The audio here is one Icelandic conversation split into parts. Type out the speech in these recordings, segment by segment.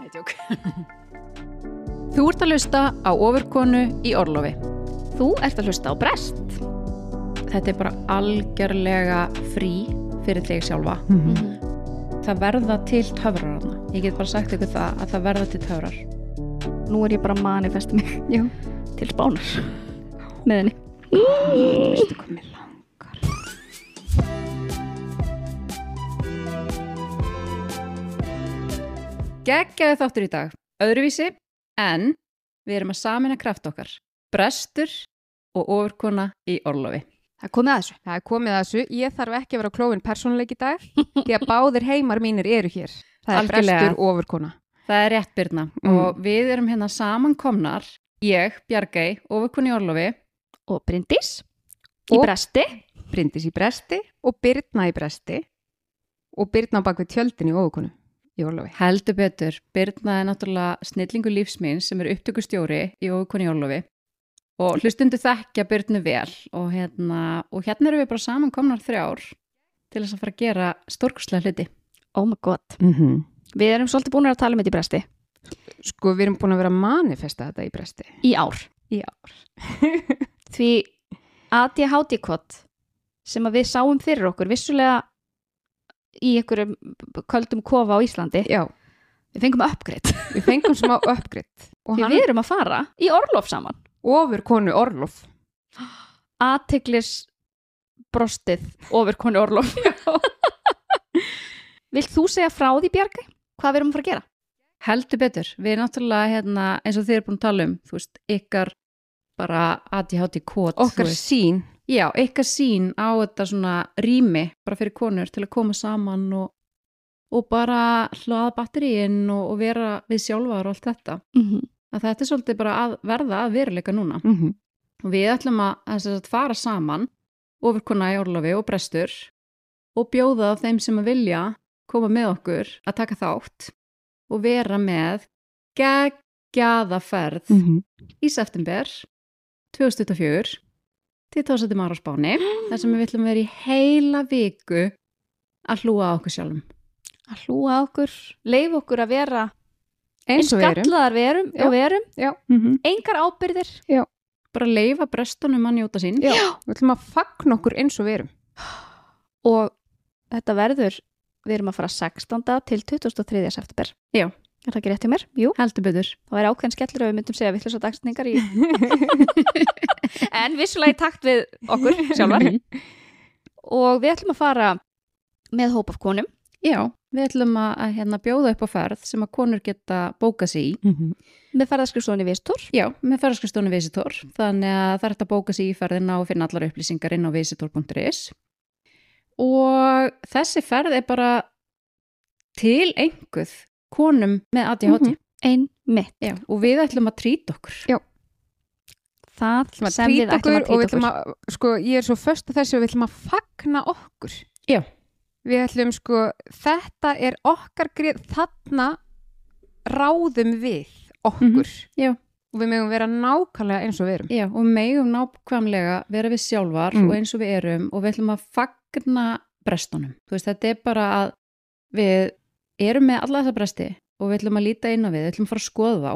Nei, tjók. Þú ert að hlusta á ofurkonu í Orlofi. Þú ert að hlusta á brest. Þetta er bara algjörlega frí fyrir þig sjálfa. Það verða til töfrar hana. Ég get bara sagt ykkur það að það verða til töfrar. Nú er ég bara að manifesta mig til spánar með henni. Veistu hvað mér langar? Geggjaði þáttur í dag. Öðruvísi, en við erum að samina kraft okkar. Brestur og ofurkona í Orlofi. Það er komið að þessu. Það er komið að þessu. Ég þarf ekki að vera klófin persónuleik í dag því að báðir heimar mínir eru hér. Það er brestur ofurkona. Það er rétt byrna Mm. og við erum hérna samankomnar, ég, Bjargei, ofurkona í Orlofi. Og Bryndís í Og- bresti. Bryndis í bresti og Byrna í bresti og Byrna á bakvið tjöldin í ofurkonu í Orlofi. Heldur betur, Byrna er náttúrulega snillingu lífsmín sem er upptökustjóri í í Orlofi og hlustundu þekkja Byrnu vel og hérna, og hérna erum við bara samankomnar þrjár til þess að fara að gera stórkurslega hluti. Oh my god. Mm -hmm. Við erum svolítið búin að tala um þetta í bresti. Sko, við erum búin að vera að manifesta þetta í bresti. Í ár. Í ár. Því ADHD-kott sem að við sáum fyrir okkur vissulega í einhverjum köldum kofa á Íslandi. Já, Við fengum uppgreitt. við fengum smá uppgritt og Því hann við erum að fara í Orlof saman. ofurkonu Orlof. aðteglis brostið ofur konu Orlof Vilt þú segja frá því Bjargi? Hvað við erum að fara að gera? Heldur betur, við erum náttúrulega hérna, eins og þið erum búin að tala um, þú veist, ykkar bara ADHD kót. Okkar sín. Já, ykkar sín á þetta svona rými bara fyrir konur til að koma saman og, og bara hlaða batteríinn og, og vera við sjálfar og allt þetta. Mm -hmm. Þetta er svolítið bara að verða að veruleika núna. Mm -hmm. Og við ætlum að, að, að fara saman ofurkona í Orlofi og brestur og bjóða þeim sem að vilja koma með okkur að taka þátt og vera með geggjaða ferð Mhm. í september 2024 til tósætti maður á Spáni þar sem við að vera í heila viku að hlúa á okkur sjálfum. Að hlúa okkur, leif okkur að vera Eins gallaðar við erum, Já. og við erum Já. engar ábyrðir Bara leifa brestunum að njóta sín. Já. Við ætlum að fagna okkur eins og við erum. og þetta verður við erum að fara 16. til 23. september Já. Er það ekki rétt hjá mér? Jú. Heldur betur. Það væri ákveðin skellur ef við myndum segja vittlösa dagsningar í en vissulega í takt við okkur sjálfar og við ætlum að fara með hóp af konum Já, við ætlum að, að hérna, bjóða upp á ferð sem að konur geta bókað sér í. Mhm. með ferðarskrifstofni Vistor Já, með ferðarskristónu Visitor. Þannig að það er hægt að bóka sér í ferðina og finna allar upplýsingar inn á visitor.is. Og þessi ferð er bara til einhverð konum með ADHD. Mhm. ein mitt Já, og við ætlum að trýta okkur. það ætlum að sem við ætlum okkur að og við trýta okkur að, sko, ég er svo föst að þessu við ætlum að fagna okkur. Já. Við ætlum, sko, þetta er okkar greið, þarna ráðum við okkur. Mhm, já. Og við megum vera nákvæmlega eins og við erum. Já, og megum nákvæmlega vera við sjálfar Mm. og eins og við erum og við ætlum að fagna brestunum. Þú veist, þetta er bara að við erum með alla þessa bresti og við ætlum að líta inn á við, við ætlum að fara að skoða þá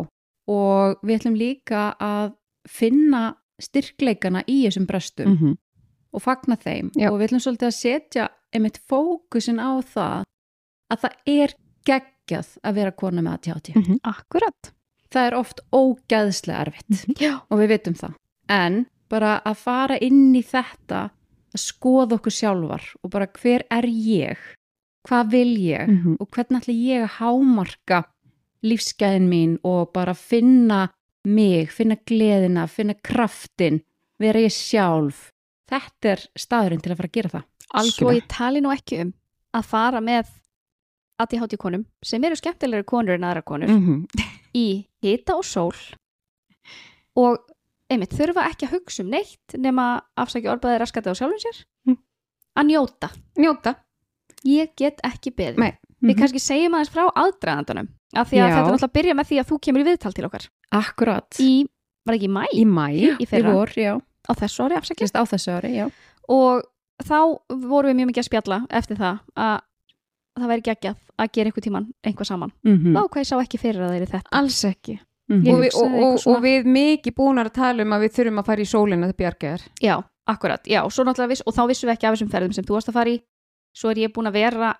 og við ætlum líka að finna styrkleikana í þessum brestum -hmm. og fagna þeim Já. og við ætlum svolítið að setja einmitt fókusin á það að það er geggjað að vera kona með ADHD. Mhm. akkurat Það er oft ógæðslega erfitt já. og við vitum það. En bara að fara inn í þetta, að skoða okkur sjálfar og bara hver er ég, hvað vil ég Mhm. og hvernig ætla ég að hámarka lífsgæðin mín og bara finna mig, finna gleðina, finna kraftin, vera ég sjálf. Þetta er staðurinn til að fara að gera það. svo ég tali nú ekki um að fara með ADHD konum sem eru skemmtilegri konur en aðra konur -hmm. í hita og sól og einmitt þurfa ekki að hugsa um neitt nema afsækja orðbæði raskati á sjálfum sér Mm. að njóta Njóta. Ég get ekki beðið Nei. við Mhm. kannski segjum aðeins frá aðdraðandunum af því að Já. þetta er náttúrulega að byrja með því að þú kemur í viðtal til okkar Akkurat. í, var ekki í mæ, Í mæ. í Í fyrra vor, já. á þessu ári afsækja Sérst á þessu ári, já. og þá vorum við mjög mikið að spjalla eftir það að það væri geggjað að gera eitthvað tíman einhvað saman. mm Vá, hvað ég sá ekki fyrir að það er þetta. alls ekki -hmm. og við, og, og, svona. og við mikið búin að tala um að við þurfum að fara í sólina þetta bjargar Já, akkurat, já, og, svo náttúrulega viss, og þá vissum við ekki af þessum ferðum sem þú varst að fara í svo er ég búin að vera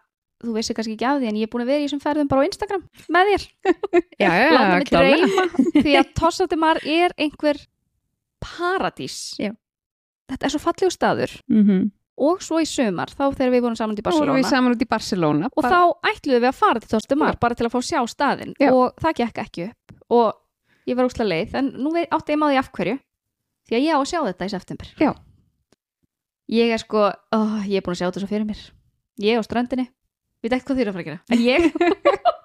þú vissi kannski ekki af því en ég er búin að vera í þessum ferðum bara á Instagram með þér, já, já, láta mig dreyma því að Tossatimar er einhver paradís. Já. þetta er svo fallegu staður. Mhm. og svo í sumar, þá þegar við vorum saman í Þá vorum Barcelona. við saman út í Barcelona og bara- þá ætluðum við að fara til Tossatimar bara til að fá sjá staðinn. Já. og það gekk ekki upp. Og ég var úslega leið en nú átti ég maður í af hverju. Því að ég á að sjá þetta í september. Já. ég er sko ó, ég er búin að sjá þetta svo fyrir mér ég á ströndinni, við þið eru að fara að gera en ég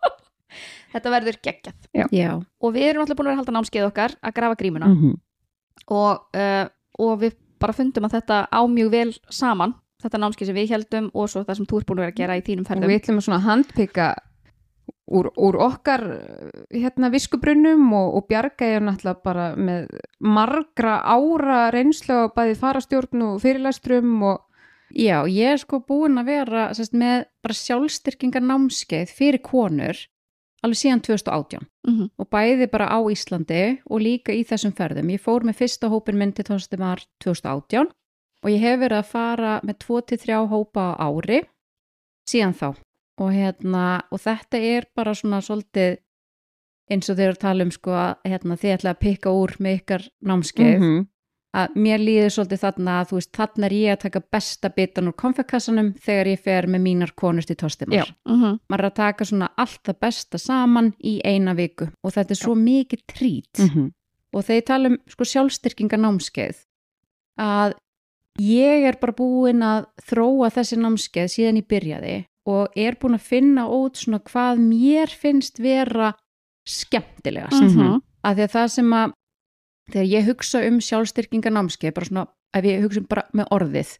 þetta verður geggjað. Já, og við erum alltaf búin að vera að halda námskeið okkar að grafa grímuna. Mhm. og, uh, og við bara fundum að þetta á mjög vel saman þetta námskeið sem við heldum og svo það sem þú ert búin að vera að gera í þínum og ferðum. við ætlum að svona handpika úr, úr okkar hérna viskubrunnum og, og bjarga er náttúrulega bara með margra ára reynslu á bæði farastjórn og fyrirlæstrum og já, ég er sko búin að vera sérst, með bara sjálfstyrkingar námskeið fyrir konur alveg síðan 2018 mm og bæði bara á Íslandi og líka í þessum ferðum. Ég fór með fyrsta hópin minn til tónstumar 2018 og ég hef verið að fara með 2-3 hópa á ári síðan þá og, hérna, og þetta er bara svona svolítið eins og þeir eru að tala um sko að hérna, þið ætla að pikka úr með ykkar námskeið Mhm. Að mér líður svolítið þarna að þú veist þarna er ég að taka besta bitan úr konfekassanum þegar ég fer með mínar konur til tónstumar Já. -hmm. maður er að taka svona allt það besta saman í eina viku og þetta er svo mikið trít Mhm. og þegar ég tala um sko sjálfstyrkinga námskeið að ég er bara búin að þróa þessi námskeið síðan ég byrjaði og er búin að finna út svona hvað mér finnst vera skemmtilegast Mhm. að því að það sem að þegar ég hugsa um sjálfstyrkinga námskeið bara svona, ef ég hugsa um bara með orðið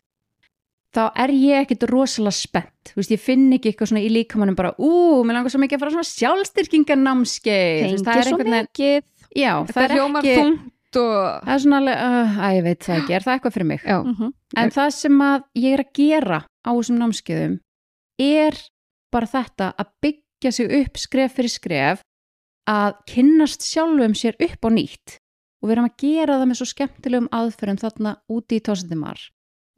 þá er ég ekkit rosalega spennt, þú veist, ég finn ekki eitthvað svona í líkamannum bara, ú, mér langar svo mikið að fara svona sjálfstyrkinga námskeið Tengir svo mikið. Já, það, það, er hljómar ekki þungt og það er svona alveg, uh, að ég veit það ekki, er það eitthvað fyrir mig? Mm en það sem að ég er að gera á þessum námskeiðum er bara þetta að byggja sig upp skref fyrir skref að kynnast sjálfum sér upp á nýtt og við erum að gera það með svo skemmtilegum aðferðum þarna úti í tósendimar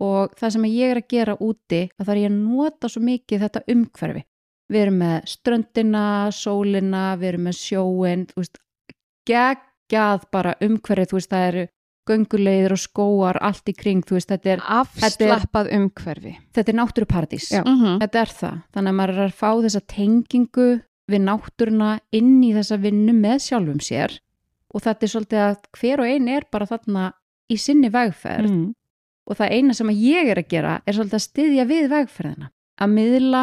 og það sem ég er að gera úti að það er ég að nota svo mikið þetta umhverfi. Við erum með ströndina, sólina við erum með sjóin þú veist, geggjað bara umhverfi þú veist, það eru göngulegðir og skóar allt í kring, þú veist, þetta er, afslappað umhverfi. Þetta er náttúruparadís. Já. -hmm. þetta er það, þannig að maður er að fá þessa tengingu við náttúruna inn í þessa vinnu með sjálfum sér og þetta er svolítið að hver og ein er bara þarna í sinni vegferð. Mm. og það eina sem ég er að gera er svolítið að styðja við vegferðina. Að miðla,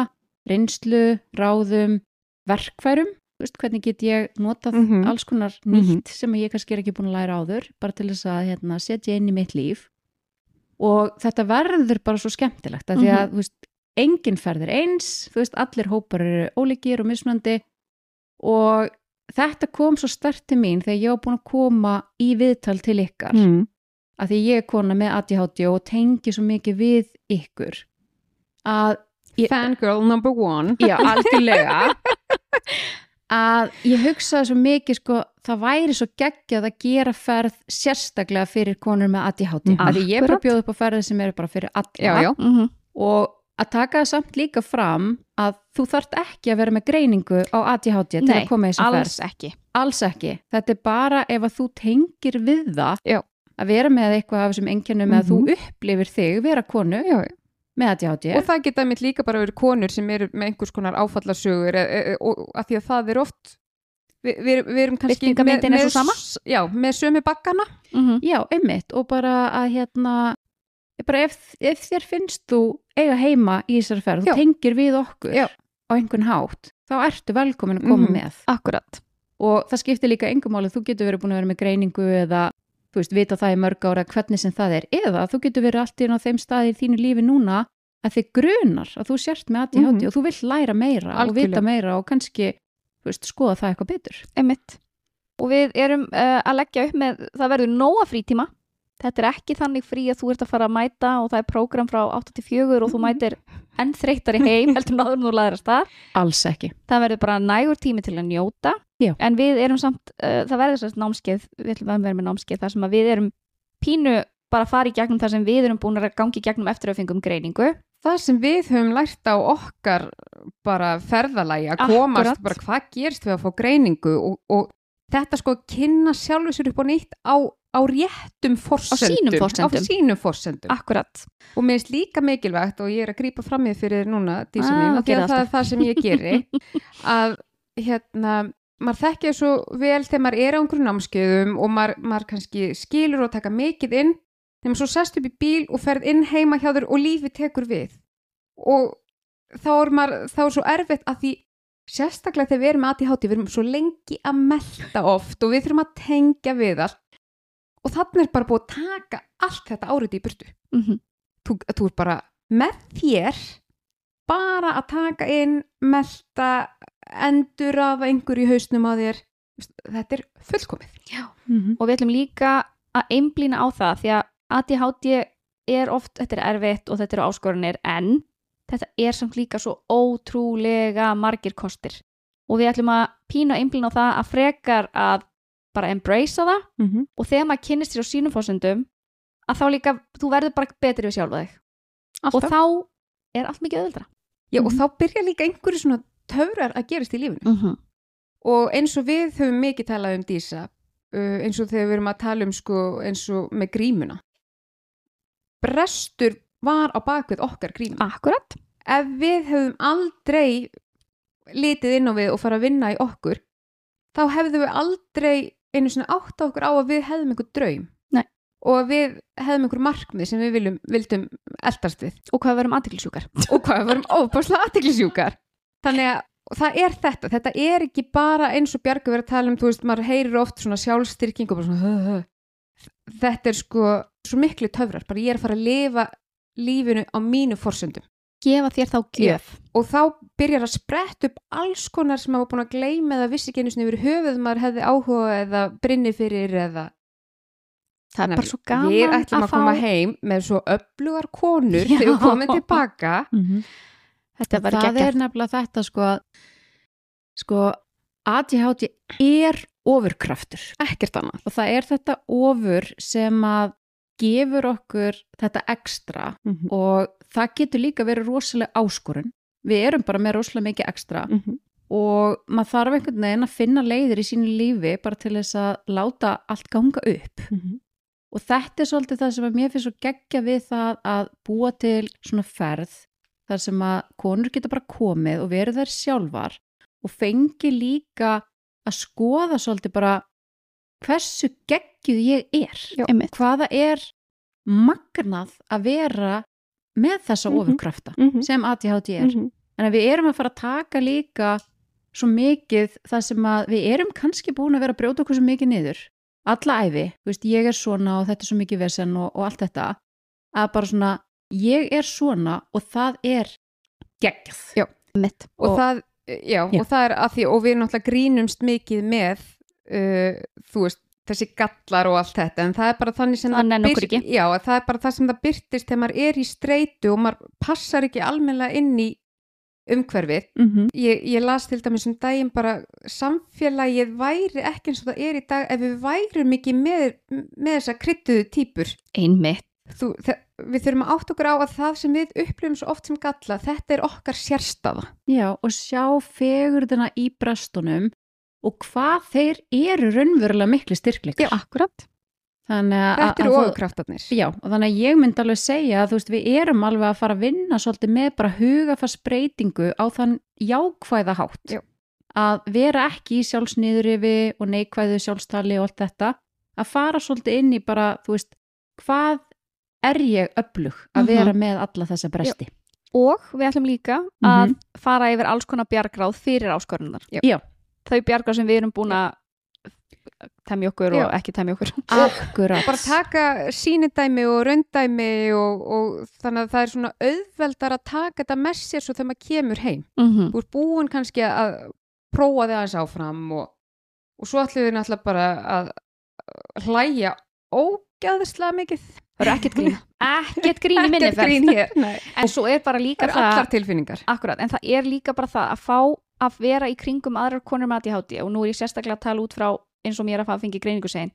reynslu, ráðum verkfærum. Þú veist, hvernig get ég notað Mhm. alls konar nýtt sem að ég kannski er ekki búin að læra áður bara til þess að hérna, setja inn í mitt líf. Og þetta verður bara svo skemmtilegt að því að þú veist, engin ferðir eins. Veist, allir hópar eru ólíkir og mismunandi. Og þetta kom svo stert til mín þegar ég var búin að koma í viðtal til ykkar. Mm. að því ég er kona með ADHD og tengi svo mikið við ykkur að Ég- fangirl number one. Já, algjörlega. Að ég hugsaði svo mikið sko, það væri svo geggjað að gera ferð sérstaklega fyrir konur með ADHD Mhm. að því ég er bara bjóða upp á ferði sem eru bara fyrir alla. Já, já. Mm og að taka það samt líka fram að þú þarft ekki að vera með greiningu á ADHD til Nei, að koma í þessa ferð. alls ekki. Alls ekki, þetta er bara ef að þú tengir við það Já. að vera með eitthvað af þessum einkennum eða þú upplifir þig vera konu Já, já. með ADHD og það geta mitt líka bara verið konur sem eru með einhvers konar áfallarsögur e, e, e, og að því að það er oft við, við, við erum kannski sama? s- já, með sömu bakkana. Mm Já, einmitt. Og bara að hérna bara ef, ef þér finnst þú eiga heima í þessari ferð, þú tengir við okkur Já. á einhvern hátt, þá ertu velkomin að koma Mhm. með Akkurat og það skiptir líka engum máli, þú getur verið búin að vera með greiningu eða þú veist, vita það í mörg ára hvernig sem það er, eða þú getur verið allt í einu á þeim staði í þínu lífi núna að þið grunar að þú sért með ADHD Mhm. og þú vill læra meira og Algjörlega. vita meira og kannski þú veist, skoða það eitthvað betur Einmitt. og við erum uh, að leggja upp með það verður nóga frítíma þetta er ekki þannig frí að þú ert að fara að mæta og það er prógram frá 84 og þú mætir enn þreyttar í heim heldur náður en þú læðrast það alls ekki það verður bara nægur tími til að njóta Já. en við erum samt, uh, það verður sérst námskeið við ætlum að vera með námskeið þar sem að við erum pínu bara að fara í gegnum það sem við erum búin að gangi gegnum eftir að fengum greiningu það sem við höfum lært á okkar bara ferðalagi að komast Akkurat. bara hvað gerst við að fá greiningu og, og þetta sko kynna sjálfur sér upp á nýtt á, á réttum forsendum. á sínum forsendum. akkurat, og mér finnst líka mikilvægt og ég er að grípa fram í fyrir núna dísa Ah, mín og gerir það er það sem ég geri að hérna maður þekkja svo vel þegar maður er á einhverjum námskeiðum og maður, maður kannski skilur og taka mikið inn. Þegar maður svo sest upp í bíl og ferð inn heima hjá þér og lífið tekur við. Og þá er maður þá er svo erfitt að því sérstaklega þegar við erum að hátti við erum svo lengi að melta oft og við þurfum að tengja við allt og þannig er bara búið að taka allt þetta árið í burtu. Mm þú, þú er bara með þér bara að taka inn melta, endur af einhverju í hausnum á þér. Þetta er fullkomið. Og við ætlum líka að einblýna á það því að ADHD er oft, þetta er erfitt og þetta eru áskorunir en þetta er samt líka svo ótrúlega margir kostir. Og við ætlum að pína einblýna á það að frekar að bara embracea það. Mm -hmm. og þegar maður kynnist sér á sínum fórsendum að þá líka, þú verður bara betri við sjálfa þig. Og þá er allt mikið öðuldra Já, og Mhm. þá byrja líka einhverju svona töfrar að gerast í lífinu. Mm -hmm. og eins og við höfum mikið talað um dísa uh, eins og þegar við erum að tala um sko, eins og með grímuna. Brestur var á bakvið okkar grímuna. Akkurat. Ef við hefðum aldrei litið inn á við og fara að vinna í okkur þá hefðum við aldrei einu svona átt á okkur á að við hefðum einhver draum. Nei. og að við hefðum einhver markmið sem við viljum, vildum eldast við. Og hvað verum aðtiklisjúkar og hvað við vorum óbáslega aðtiklisjúkar þannig að það er þetta, þetta er ekki bara eins og Bjarga verið að tala um, þú veist, maður heyrir oft svona sjálfstyrking og bara svona hö, hö. þetta er sko svo miklu töfrar, bara ég er að fara að lifa lífinu á mínu forsöndum gefa þér þá gjöf. og þá byrjar að spretta upp alls konar sem var búin að gleyma eða vissi ekki einu sinni yfir höfuð maður hefði áhuga eða brinni fyrir eða það er bara svo gaman við ætlum að, fá koma heim með svo öflugar konur Já. þegar við komum tilbaka. Þetta var það ekki er nefnilega þetta sko að sko ADHD er ofurkraftur. Ekkert annað. Og það er þetta ofur sem að gefur okkur þetta ekstra mm og það getur líka verið rosalega áskorun. Við erum bara með rosalega mikið ekstra -hmm. og maður þarf einhvern veginn að finna leiðir í sínu lífi bara til þess að láta allt ganga upp. Og þetta er svolítið það sem að mér finnst svo geggja við það að búa til svona ferð þar sem að konur geta bara komið og verið þær sjálfar og fengi líka að skoða svolítið bara hversu geggjuð ég er einmitt hvaða er magnað að vera með þessa Mhm. ofurkrafta Mhm. sem ADHD er -hmm. en að við erum að fara að taka líka svo mikið það sem að við erum kannski búin að vera að brjóta okkur svo mikið niður alla æfi, veist, ég er svona og þetta er svo mikið vesen og, og allt þetta að bara svona, ég er svona og það er geggjað Já. einmitt og, Og- það, já, Já. og það er að því og við náttúrulega grínumst mikið með uh, þú veist, þessi gallar og allt þetta, en það er bara þannig sem Það okkur byr- já, það er bara það sem það byrtist þegar maður er í streitu og maður passar ekki almennilega inn í umhverfið. Mm -hmm. ég, ég las til dæmis um daginn bara samfélagið væri ekki eins og það er í dag ef við værum ekki með, með þessa kryttuðu típur einmitt. Þú, við þurfum að átt okkur á að það sem við upplifum svo oft sem galla, þetta er okkar sérstafa Já, og sjá fegurðina í brestunum og hvað þeir eru raunverulega miklu styrkleikar. akkurat Þannig að, þetta eru ofurkraftarnir Já, og þannig að ég myndi alveg segja að þú veist, við erum alveg að fara að vinna svolítið með bara hugafarsbreytingu á þann jákvæða hátt. Já. Að vera ekki í sjálfsniðurifi og neikvæðu sjálfstali og allt þetta. Að fara svolítið inn í bara, þú veist, hvað er ég öflug að Mhm. vera með alla þessa bresti? og við ætlum líka að fara yfir alls konar bjargráð fyrir áskorunar Já. Já. Þau bjargráð sem við erum búin að temja okkur og Já. ekki temja okkur. Akkurat. bara taka sínidæmi og raundæmi og, og þannig að það er svona auðveldar að taka þetta með sér svo þegar maður kemur heim. Mm þú ert búin kannski að prófa þig aðeins áfram og, og svo ætlum við náttúrulega bara að hlæja ógæðislega mikið. Það eru ekkert grín ekkert grín í minni Ekkert grín hér, en svo er bara það líka það tilfinningar. Akkurat, en það er líka bara það að fá að vera í kringum aðrar konur með ADHD og nú er ég sérstaklega að tala út frá eins og mér að fengi greiningu sein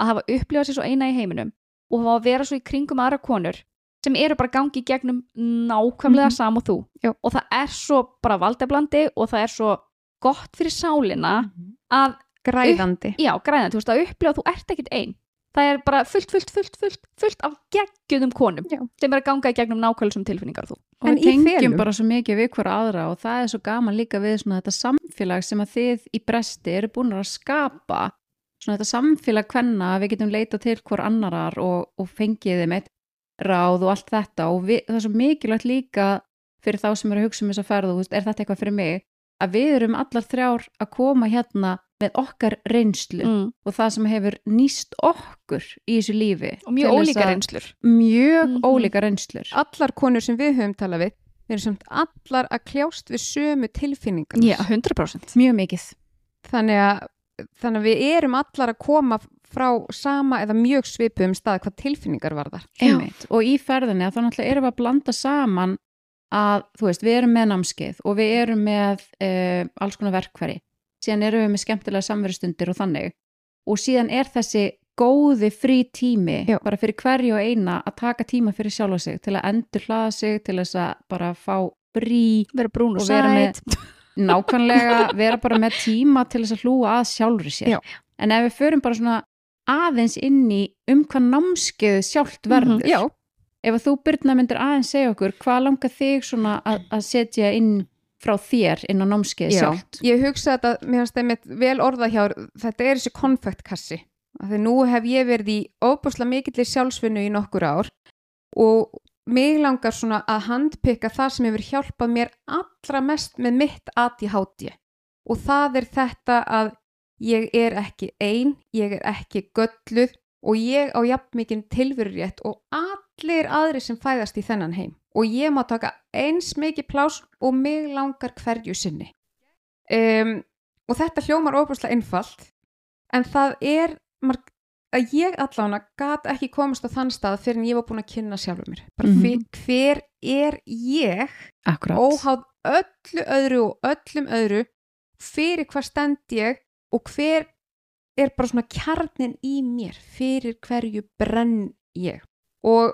að hafa upplifað sér svo eina í heiminum og hafa að vera svo í kringum aðrar konur sem eru bara gangi gegnum nákvæmlega Mhm. sam og þú. Já. og það er svo bara valdeblandi og það er svo gott fyrir sálina að, græðandi. Já, græðan, þú veist að upplifa að þú ert ekkit ein það er bara fullt, fullt, fullt, fullt, fullt af geggjuðum konum Já. sem er að ganga í gegnum nákvæmlega sem tilfinningar þú og En við tengjum felum? bara svo mikið við hver aðra og það er svo gaman líka við svona þetta samfélag sem að þið í bresti eru búin að skapa svona þetta samfélag hvenna að við getum leita til hver annarar og, og fengið þeim eitt ráð og allt þetta og við, það er svo mikilvægt líka fyrir þá sem eru að hugsa um þess að ferðu, er þetta eitthvað fyrir mig að við erum allar þrjár að koma hérna með okkar reynslu mm. og það sem hefur nýst okkur í þessu lífi og mjög til þess ólíka að- reynslur. mjög Mhm. ólíka reynslur. Allar konur sem við höfum talað við við erum samt allar að kljást við sömu tilfinningar. Já, 100% mjög mikið. Þannig að, þannig að við erum allar að koma frá sama eða mjög svipuðum stað hvað tilfinningar varðar. Einmitt. og í ferðinni að þá náttúrulega erum við að blanda saman að þú veist, við erum með námskeið og við erum með uh, alls konar verkfæri síðan erum við með skemmtilega samverðstundir og þannig. Og síðan er þessi góði frí tími Já. bara fyrir hverju og eina að taka tíma fyrir sjálfa sig til að endur hlaða sig til þess að bara fá frí vera brún og, Og vera með- sæt. Nákvæmlega vera bara með tíma til þess að hlúa að sjálfri sér. Já. en ef við förum bara svona aðeins inn í um hvað námskeið sjálft verður. Mhm, já, ef að þú Byrna myndir aðeins segja okkur hvað langar þig svona að, að setja inn frá þér inn á námskeið já. sjálft ég hugsa þetta, mér finnst það mitt vel orða hjá þetta er þessi konfektkassi því nú hef ég verið í óbúslega mikillir sjálfsvinnu í nokkur ár og mig langar svona að handpika það sem hefur hjálpað mér allra mest með mitt ADHD og það er þetta að ég er ekki ein, ég er ekki gölluð og ég á jafn mikið tilverurétt og allir aðri sem fæðast í þennan heim. Og ég má taka eins mikið plás og mig langar hverju sinni. Um, og þetta hljómar óbúslega einfalt en það er marg, að ég allána gat ekki komast á þann stað fyrir en ég var búin að kynna sjálfur mér. Bara Mhm. hver, hver er ég Akkurat. óháð öllu öðru og öllum öðru fyrir hvað stend ég og hver er bara svona kjarnin í mér fyrir hverju brenn ég. Og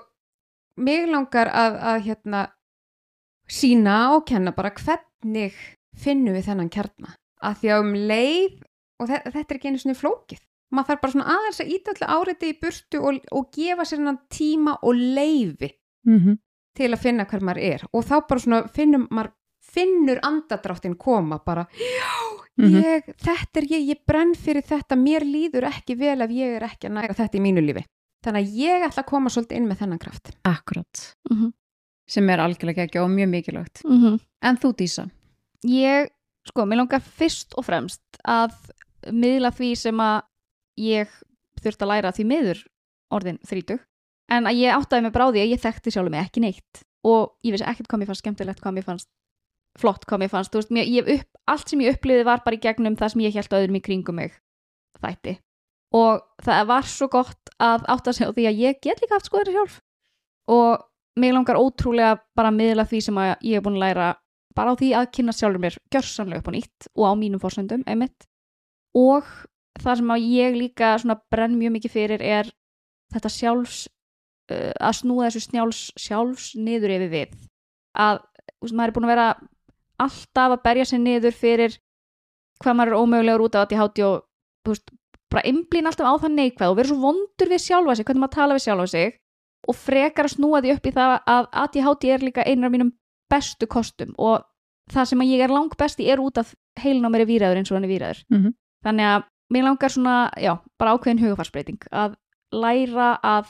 mig langar að, að hérna sína og kenna bara hvernig finnum við þennan kjarna. Að því að um leið og þe þetta er ekki einu svona flókið. Maður þarf bara svona aðeins að íta öllu áreiti í burtu og, og gefa sér hennan tíma og leifi mm -hmm. til að finna hver maður er. Og þá bara svona finnum maður finnur andadráttin koma bara já, Mhm. ég, þetta er ég, ég brenn fyrir þetta, mér líður ekki vel ef ég er ekki að næra þetta í mínu lífi þannig að ég ætla að koma svolítið inn með þennan kraft. Akkurat. Mm -hmm. sem er algjörlega ekki og mjög mikilvægt. Mhm. En þú Dísa? Ég, sko, mér langar fyrst og fremst að miðla því sem að ég þurft að læra því miður orðin þrítug en að ég áttaði mig bráði að ég þekkti sjálfur mig ekki neitt. Og ég vissi ekkert hvað mér fannst skemmtilegt, hvað mér fannst flott, hvað mér fannst, þú veist, mér, ég upp, allt sem ég upplýði var bara í gegnum það sem ég held öðrum í kringum mig. Þætti og það var svo gott að átta sig á því að ég get líka haft skoður sjálf. Og mig langar ótrúlega bara að miðla því sem að ég er búin að læra bara á því að kynna sjálfur mér gjörsamlega upp á nýtt og á mínum fórsöndum einmitt. Og það sem að ég líka svona brenn mjög mikið fyrir er þetta sjálfs uh, að snúa þessu snjáls sjálfs niður yfir við. Að veist, maður er búin að vera alltaf að berja sig niður fyrir hvað maður er ómögulegur út af ADHD og þú veist, bara einblín alltaf á það neikvæð og vera svo vondur við sjálfa sig, hvernig maður tala við sjálfa sig og frekar að snúa því upp í það að ADHD er líka einar af mínum bestu kostum og það sem að ég er lang besti er út af heilin á mér er výræður eins og hann er výræður Mhm. þannig að mér langar svona, já, bara ákveðin hugafarsbreyting að læra að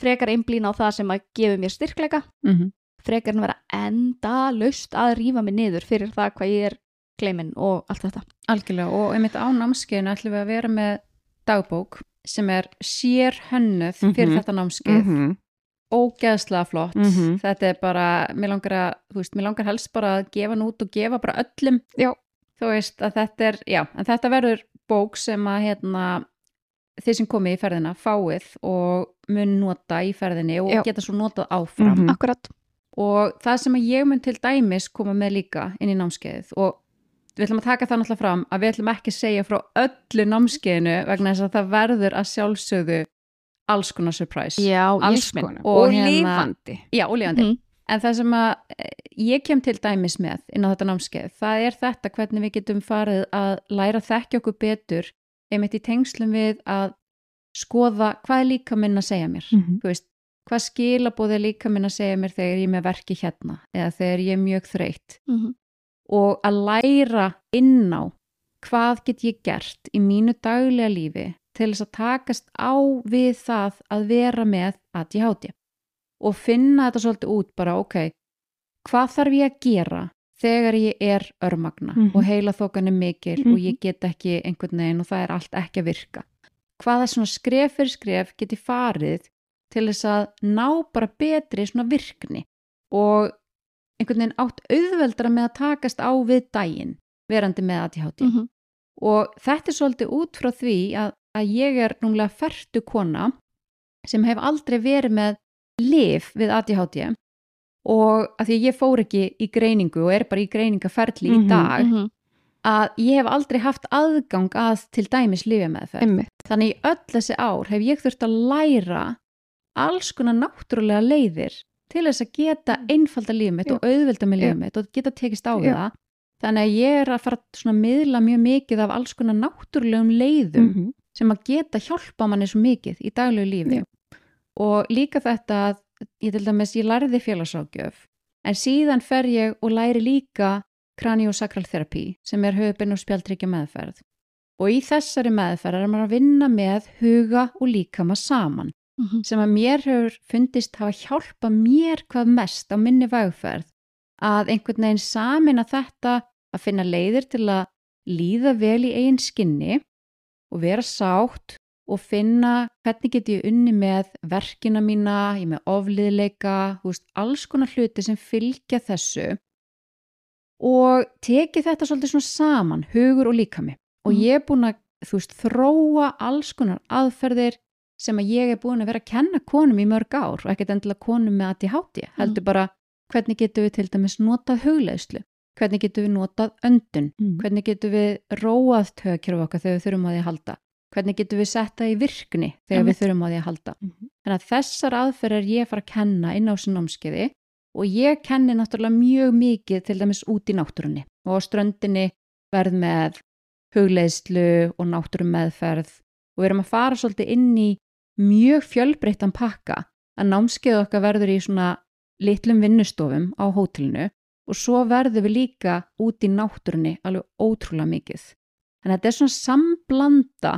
frekar einblín á það sem að gefa mér styrkleika Mm -hmm. frekar en vera enda laust að rífa mig niður fyrir það hvað ég er kleimin og allt þetta Algjörlega og einmitt á námskeiðinu ætlum við að vera með dagbók sem er sér hönnuð fyrir Mhm. þetta námskeið -hmm. ógeðslega flott Mhm. þetta er bara, mér langar að þú veist, mér langar helst bara að gefa hann út og gefa bara öllum Já. þú veist að þetta er, já, en þetta verður bók sem að hérna þið sem komið í ferðina fáið og mun nota í ferðinni og Já. geta svo notað áfram Mhm. Akkurat. og það sem að ég mun til dæmis koma með líka inn í námskeiðið og við ætlum að taka það náttúrulega fram að við ætlum ekki að segja frá öllu námskeiðinu vegna þess að það verður að sjálfsögðu alls konar surprise Já, alls ég konar Og og, hérna- lifandi Já, ólífandi. Mhm. En það sem að eh, ég kem til dæmis með inn á þetta námskeið, það er þetta hvernig við getum farið að læra að þekkja okkur betur einmitt í tengslum við að skoða hvað er líka minn að segja mér. Mhm. Þú veist, hvað skilabóð er líka minn að segja mér þegar ég er með verki hérna eða þegar ég er mjög þreytt Mhm. Og að læra inn á hvað get ég gert í mínu daglega lífi til þess að takast á við það að vera með ADHD og finna þetta svolítið út bara ok, hvað þarf ég að gera þegar ég er örmagna Mhm. og heila þokan er mikil Mhm. og ég get ekki einhvern veginn og það er allt ekki að virka hvaða svona skref fyrir skref get ég farið til þess að ná bara betri svona virkni og einhvern veginn átt auðveldara með að takast á við daginn verandi með ADHD Mhm. og þetta er svolítið út frá því að, að ég er númlega fertu kona sem hef aldrei verið með lif við ADHD og að því að ég fór ekki í greiningu og er bara í greiningaferli í Mhm, dag Mhm. að ég hef aldrei haft aðgang að til dæmis lifja með það þannig öll þessi ár hef ég þurft að læra alls konar náttúrulega leiðir til þess að geta einfalda lífið mitt Já. og auðvelda með lífið mitt og geta tekist á Já. það þannig að ég er að fara að miðla mjög mikið af alls konar náttúrulegum leiðum Mhm. sem að geta hjálpa manni svo mikið í daglegu lífi Já. og líka þetta að ég til dæmis, ég lærði félagságjöf en síðan fer ég og læri líka kraniosakral therapy sem er höfubinn og spjaldryggja meðferð og í þessari meðferð er maður að vinna með huga og líkama saman Mhm. sem að mér hefur fundist hafa hjálpa mér hvað mest á minni vegferð að einhvern veginn samin að þetta að finna leiðir til að líða vel í eigin skinni og vera sátt og finna hvernig get ég unni með verkina mína, ég með ofliðleika, veist, alls konar hluti sem fylgja þessu og tekið þetta svolítið svona saman, hugur og líkami og Mhm. ég er búin að, þú veist, þróa alls konar aðferðir sem að ég er búin að vera að kenna konum í mörg ár og ekkert endilega konum með ADHD, heldur bara hvernig getum við til dæmis notað hugleðslu, hvernig getum við notað öndun, Mhm. hvernig getum við róað tökjörf okkar þegar við þurfum á því að halda, hvernig getum við sett það í virkni þegar Einmitt. við þurfum á því að halda. Mhm. Þannig að þessar aðferðir er ég að fara að kenna inn á þessu námskeiði og ég kenni náttúrulega mjög mikið til dæmis út í náttúrunni og á ströndinni verð með hugleiðslu og náttúrum meðferð og við erum að fara svolítið inn í mjög fjölbreyttan pakka að námskeið okkar verður í svona litlum vinnustofum á hótelinu og svo verður við líka út í náttúrunni alveg ótrúlega mikið. Þannig að þetta er svona samblanda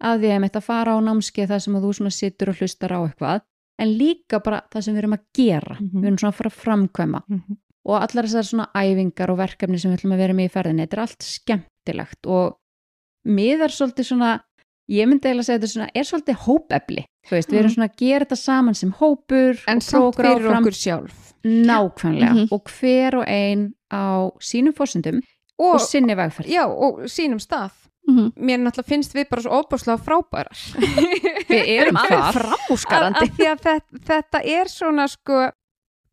að því að mitt að fara á námskeið þar sem þú svona situr og hlustar á eitthvað en líka bara það sem við erum að gera. Mhm. Við erum svona að fara að framkvæma Mhm. og allar þessar svona æfingar og verkefni sem við ætlum að vera með í ferðinni, þetta er allt skemmtilegt og miðar svolítið svona, ég myndi eiginlega segja þetta svona, er svolítið hópefli, þú veist, við erum svona að gera þetta saman sem hópur En samt fyrir áfram. okkur sjálf Nákvæmlega Mhm. og hver og ein á sínum fórsendum og, og, sinni vegferð. já, og sínum stað Mhm. Mér náttúrulega finnst við bara svo óbúslega frábærar Við erum alveg framúskarandi. Af því að þetta, þetta er svona sko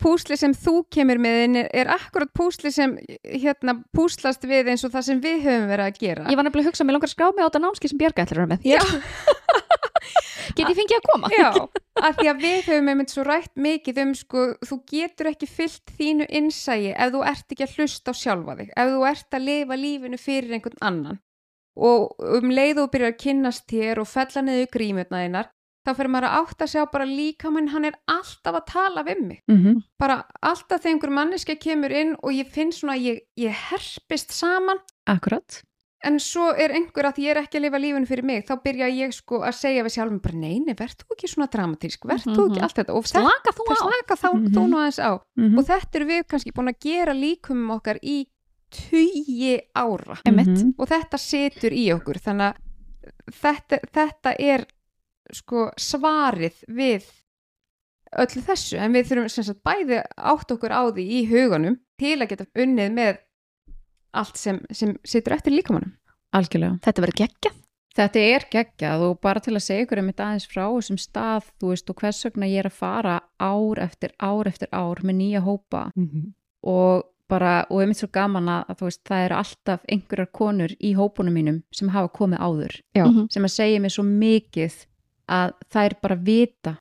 púsli sem þú kemur með er, akkurat púsli sem hérna púslast við eins og það sem við höfum verið að gera Ég var nefnilega að hugsa að mér langar að skrá mig á þetta námski sem Björga ætlar að vera með. Já, Get ég fengið að koma? já, af því að við höfum einmitt svo rætt mikið um sko, þú getur ekki fyllt þínu innsægi ef þú ert ekki að hlusta á sjálfa þig, ef þú ert að lifa lífinu fyrir einhvern annan og um leið og byrjar að kynnast þér og fella niður grímurna þínar þá fyrir maður að átta sig á bara líka mann hann er alltaf að tala við mig Mm -hmm. bara alltaf þegar einhver manneska kemur inn og ég finn svona að ég, ég herpist saman Akkurat. en svo er einhver að ég er ekki að lifa lífinu fyrir mig þá byrja ég sko að segja við sjálfum bara neini, verð þú ekki svona dramatísk verð þú Mhm. ekki allt þetta og Slaka þú slaka þá, Mhm. þú nú aðeins á Mm og þetta eru við kannski búin að gera líkumum okkar í tugi ára. Mhm. og þetta situr í okkur þannig að þetta, þetta er sko svarið við öllu þessu en við þurfum sem sagt bæði átt okkur á því í huganum til að geta unnið með allt sem, sem situr eftir líkamannum Algjörlega. Þetta verður geggjað. Þetta er geggjað og bara til að segja ykkur einmitt aðeins frá þessum stað, þú veist, og hvers vegna ég er að fara ár eftir ár eftir ár með nýja hópa Mhm. og bara, og einmitt svo gaman að, að þú veist, það eru alltaf einhverjar konur í hópunum mínum sem hafa komið áður, Já. Mhm. sem að segja mér svo mikið að þær bara vita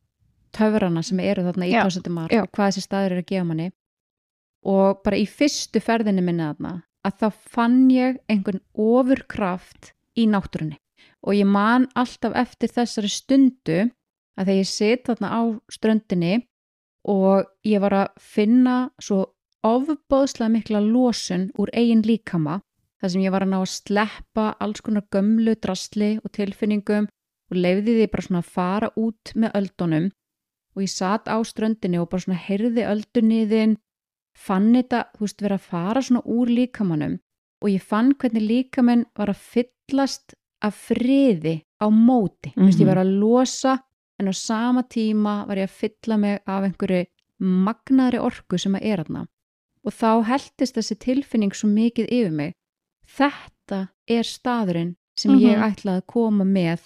töfrana sem eru þarna í Já. og hvað þessi staður eru að gefa manni og bara í fyrstu ferðinni minni þarna að þá fann ég einhvern ofurkraft í náttúrunni og ég man alltaf eftir þessari stundu að þegar ég sit þarna á ströndinni og ég var að finna svo ofbóðslega mikla losun úr eigin líkama þar sem ég var að ná að sleppa alls konar gömlu drasli og tilfinningum og leiði því bara svona að fara út með öldunum og ég satt á ströndinni og bara svona heyrði öldunniðin fann þetta, þú veist, vera að fara svona úr líkamanum og ég fann hvernig líkaminn var að fyllast af friði á móti mm -hmm. veist, ég Mhm. var að losa en á sama tíma var ég að fylla mig af einhverju magnaðri orku sem að er aðna og þá heldist þessi tilfinning svo mikið yfir mig þetta er staðurinn sem Mhm. ég ætlaði að koma með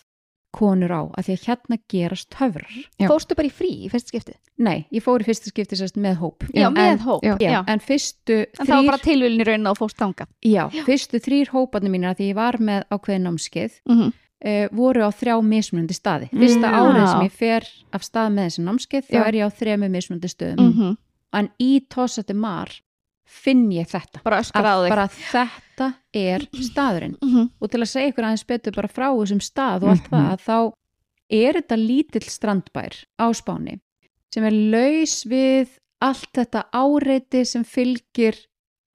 konur á, að því að hérna gerast höfrar. Já. Fórstu bara í frí í fyrst skipti? Nei, ég fór í fyrsta skipti sérst með hóp. Já, en, með hóp. já, Já, en fyrstu En það var þrýr, bara tilvílin í raunin og fórst þanga. já, fyrstu þrýr hóparnir mínir að því ég var með ákveðin námskeið Mm -hmm. uh, voru á þrjá mismunandi staði. Fyrsta Mm. árið sem ég fer af stað með þessi námskeið, þá Já. er ég á þremu mismunandi stöðum. Mm En í Tossati Mar finn ég þetta. Bara öskra á Að þig. bara þetta er staðurinn. Mm -hmm. og til að segja ykkur aðeins betur bara frá þessum stað og allt Mhm. það, að þá er þetta lítill strandbær á Spáni sem er laus við allt þetta áreiti sem fylgir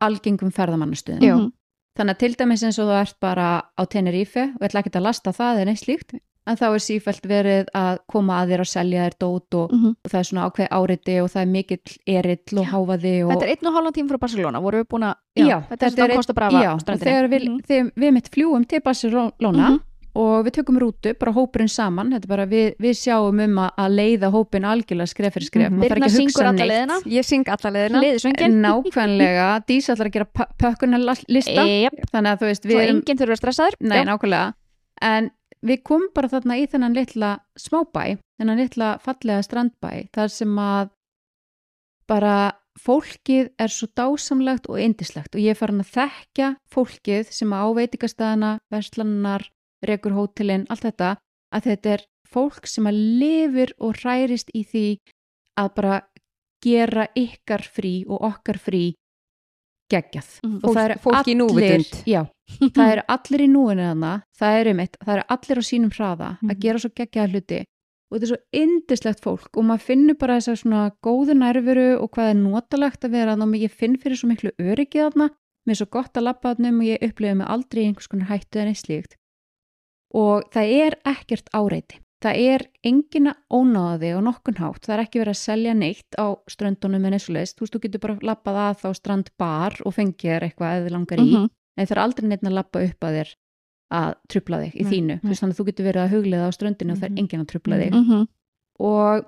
algengum ferðamannastöðum. Já. Þannig að til dæmis eins og þú ert bara á Tenerife og ætla ekki að lasta það eða neitt slíkt, en þá er sífælt verið að koma að þér og selja þér dót og, Mhm. og það er svona ákveð áreiti og það er mikill erill og háfaði og Þetta er einn og hálfan tíma frá Barcelona, voru við búin að, Já, þetta er svona Costa Brava já, þegar við, Mhm. þegar við mitt fljúum til Barcelona Mhm. og við tökum rútu, bara hópurinn saman þetta bara við, við sjáum um að, að leiða hópinn algjörlega skref fyrir skref Mhm. Birna ekki að syngur hugsa alla neitt leiðina. Ég syng alla leðina. Nákvæmlega, Dísa ætlar að gera pökkuna lista Yep. þannig að þú veist, Svo enginn þurfa að Já. nákvæmlega, en við komum bara þarna í þennan litla smábæ þennan litla fallega strandbæ þar sem að bara fólkið er svo dásamlegt og indislegt og ég er farin að þekkja fólkið sem á veitingastæðana, verslannar, rekur hótelin, allt þetta, að þetta er fólk sem að lifir og hærist í því að bara gera ykkar frí og okkar frí geggjað. Mhm. Og það Fólk í allir- núvitund. Já, það eru allir í núinu þarna, það eru mitt, það eru allir á sínum hraða að Mhm. gera svo geggjaða hluti. Og þetta er svo indislegt fólk og maður finnur bara þessar svona góðu nærveru og hvað er notalegt að vera þarna og ég finn fyrir svo miklu öryggi þarna. Mér er svo gott að labba þarna um og ég upplifa mig aldrei í einhvers konar hættu en eitt slíkt. Og það er ekkert áreiti. Það er engin að ónáða þig á nokkun hátt, það er ekki verið að selja neitt á ströndunum en eins og leist þú veist, þú getur bara labbað að þá strandbar og fengið þér eitthvað eða langar í. Mhm. En það er aldrei neitt að lappa upp að þér að trubla þig í Nei, þínu nei. Þannig að þú getur verið að huglega á ströndinu og það er Mhm. enginn að trubla þig Mhm. og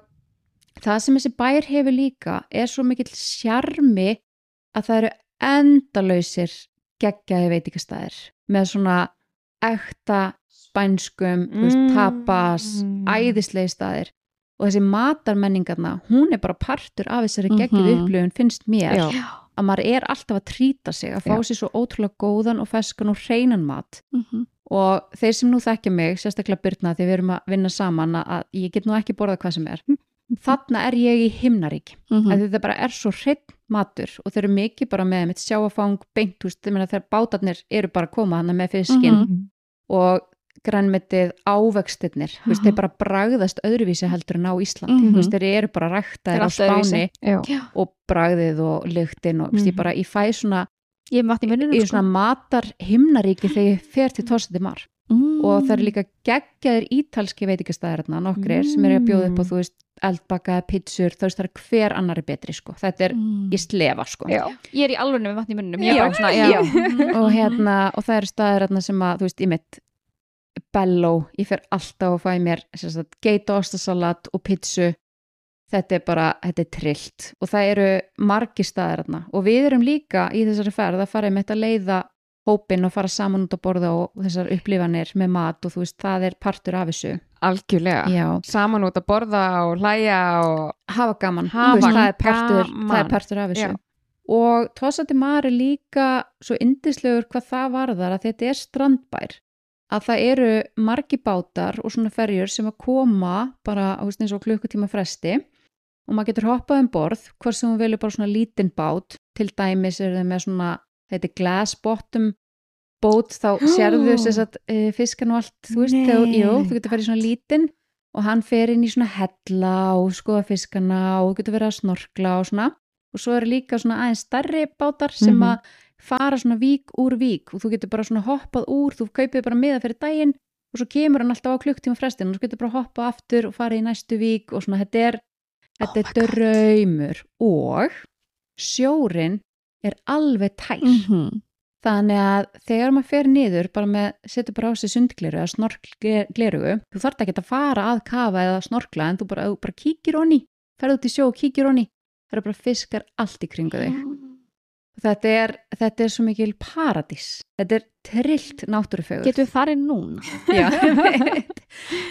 það sem þessi bær hefur líka er svo mikill sjarmi að það eru endalausir geggjaði veitingastæðir með svona ekta spænskum, Mm. tapas æðislegi staðir og þessi matarmenningarna, hún er bara partur af þessari Mhm. geggjuð upplifun finnst mér Já. Að maður er alltaf að trýta sig að fá Já. sér svo ótrúlega góðan og feskan og hreinan mat Mhm. og þeir sem nú þekkja mig, sérstaklega Byrna því við erum að vinna saman að- ég get nú ekki borðað hvað sem er þarna er ég í himnarík Mhm. að þetta bara er svo hreitt matur og þeir eru mikið bara með mitt sjáafang beint, þú veist, ég meina þegar bátarnir eru bara að koma hana með fiskinn Mhm. og grænmetið ávextirnir, þú veist, Mhm. þeir bara bragðast öðruvísi heldur en á Íslandi, Mhm. þú veist, þeir eru bara ræktaðir á. Spáni og bragðið og lyktin og mm Mhm. ég bara, ég fæ svona Ég í munnum í svona matar himnaríki þegar ég fer til Torsati Mar mm. og það eru líka geggjaðir ítalski veitingastæðirna nokkrir sem eru að bjóða upp á Mm. þú veist eldbakaða pizzur, þú veist það er hver annar er betri sko, þetta er mm. í slefa sko Já. Ég er í alveg með vatn í munnum Ég Já, er bara svona, já, já. og hérna, og það eru staðir hérna sem að, þú veist, ég mitt bello, ég fer alltaf að fæ mér sem sagt, geitaostasalat og pizzu þetta er bara, þetta er trillt. Og það eru margir staðir hérna og við erum líka í þessari ferð að fara með þetta leiða hópin og fara saman út að borða og þessar upplifanir með mat og þú veist, það er partur af þessu. Algjörlega. Já, saman út að borða og hlæja og hafa gaman, Hafa veist, það, er partur, gaman. það er partur af þessu. Já. og Tossati Mar er líka svo indislegur hvað það varðar að þetta er strandbær að það eru margi bátar og svona ferjur sem að koma bara á veist, eins og klukkutíma fresti. Og maður getur hoppað um borð hvort sem hún velur bara svona lítinn bát. Til dæmis er það með svona þetta er glass bottom bót þá sérðu þess að e, fiskan og allt, þú veist, þegar, jú, þú getur farið í svona lítinn og hann fer inn í svona hella og skoða fiskana og þú getur verið að snorkla og svona. Og svo eru líka svona aðeins stærri bátar sem Mhm. að fara svona vík úr vík og þú getur bara svona hoppað úr, þú kaupir bara miða fyrir daginn og svo kemur hann alltaf á klukktíma frestin og þú getur bara hoppað aftur og farið í næstu vík og svona þetta er, þetta Oh er draumur og sjórin er alveg tær Mhm. Þannig að þegar maður fer niður bara með, setur bara á sig sundgleru eða snorkglerugu, þú þarf ekki að fara að kafa eða snorkla en þú bara, bara kíkir honni, ferð út í sjó og kíkir honni, það eru bara fiskar allt í kringu þig. Þetta er, þetta er svo mikil paradís, þetta er trillt náttúrufegur. Getum við farið núna? Já,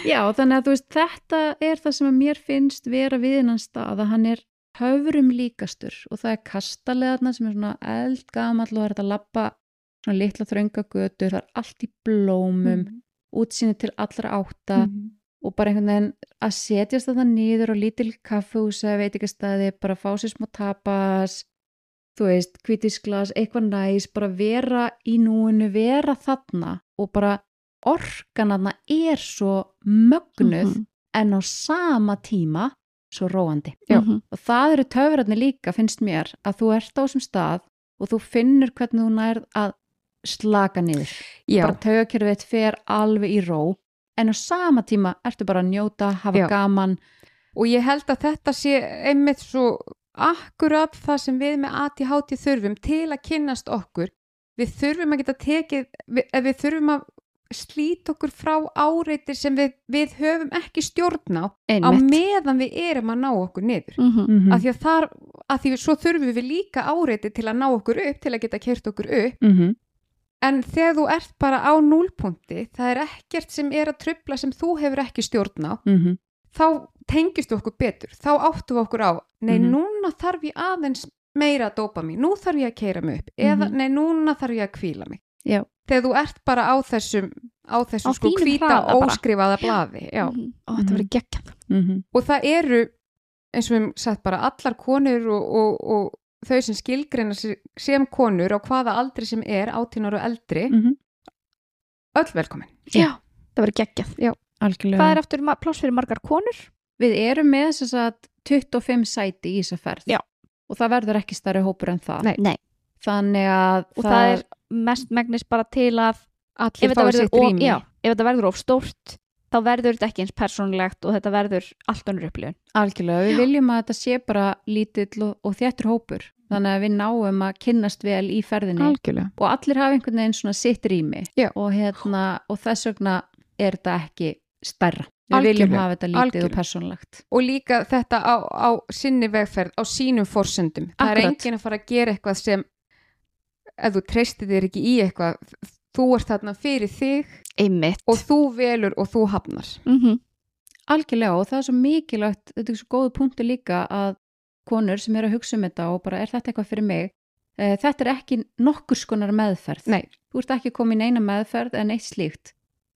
Já, þannig að veist, þetta er það sem mér finnst vera við innan stað að hann er höfrum líkastur og það er kastaleðarna sem er svona eldgamall og það er þetta að labba svona litla þrönga götur, það er allt í blómum, Mhm. útsýni til allra átta Mhm. og bara einhvern veginn að setjast þetta niður og lítil kaffehúsa, veit ekki staði, bara fá sér smá tapas, þú veist, kvítisglas, eitthvað næs, bara vera í núinu, vera þarna og bara orkan þarna er svo mögnuð Mhm. en á sama tíma svo róandi. Já. Mhm. Og það eru töfrarnir líka, finnst mér, að þú ert á þessum stað og þú finnur hvernig þú nærð að slaka niður. Já, Bara taugakerfið fer alveg í ró en á sama tíma ertu bara að njóta, hafa Já. gaman. og ég held að þetta sé einmitt svo akkurat það sem við með ADHD þurfum til að kynnast okkur við þurfum að geta tekið við, ef við þurfum að slíta okkur frá áreitir sem við, við höfum ekki stjórn á á Einmitt. meðan við erum að ná okkur niður. Mm af því að þar, af því svo þurfum við líka áreitir til að ná okkur upp til að geta kert okkur upp -hmm. en þegar þú ert bara á núlpunkti það er ekkert sem er að trubla sem þú hefur ekki stjórn á Mm þá tengist okkur betur þá áttum við okkur á, nei Mhm. núna þarf ég aðeins meira að dópa mig nú þarf ég að keira mig upp, eða Mhm. nei núna þarf ég að kvíla mig Já. þegar þú ert bara á þessum á þessum Á sko bara. óskrifaða blaði já. Mhm. Ó, þetta verður geggjað. -hmm. og það eru eins og við hefum sagt bara allar konur og, og, og þau sem skilgreina sem konur á hvaða aldri sem er, átínar og eldri Mm -hmm. öll velkomin Já, það verður geggjað. Algjörlega. Hvað er aftur ma- pláss fyrir margar konur? Við erum með þess að 25 sæti í þessa ferð. Já. Og það verður ekki starri hópur en það. Nei. Nei. Þannig að Og það, er mest megnis bara til að allir þetta fáið verður sitt of, rými já, ef þetta verður of stórt þá verður þetta ekki eins persónulegt og þetta verður allt önnur upplifun. Algjörlega, við viljum að þetta sé bara lítill og, og þéttur hópur þannig að við náum að kynnast vel í ferðinni algjörlega og allir hafa einhvern veginn svona sitt rými Já. og, hérna, og þess vegna er þetta ekki stærra. Við Algjörlega, viljum hafa þetta lítið algjörlega. og persónlegt. og líka þetta á, á sinni vegferð á sínum forsendum það er enginn að fara að gera eitthvað sem ef þú treystir þér ekki í eitthvað þú ert þarna fyrir þig Einmitt. og þú velur og þú hafnar mm Algjörlega og það er svo mikilvægt, þetta er svo góðu punktu líka að konur sem eru að hugsa um þetta og bara er þetta eitthvað fyrir mig, e, þetta er ekki nokkur skonar meðferð. Nei. Þú ert ekki komin eina meðferð en eitt slíkt.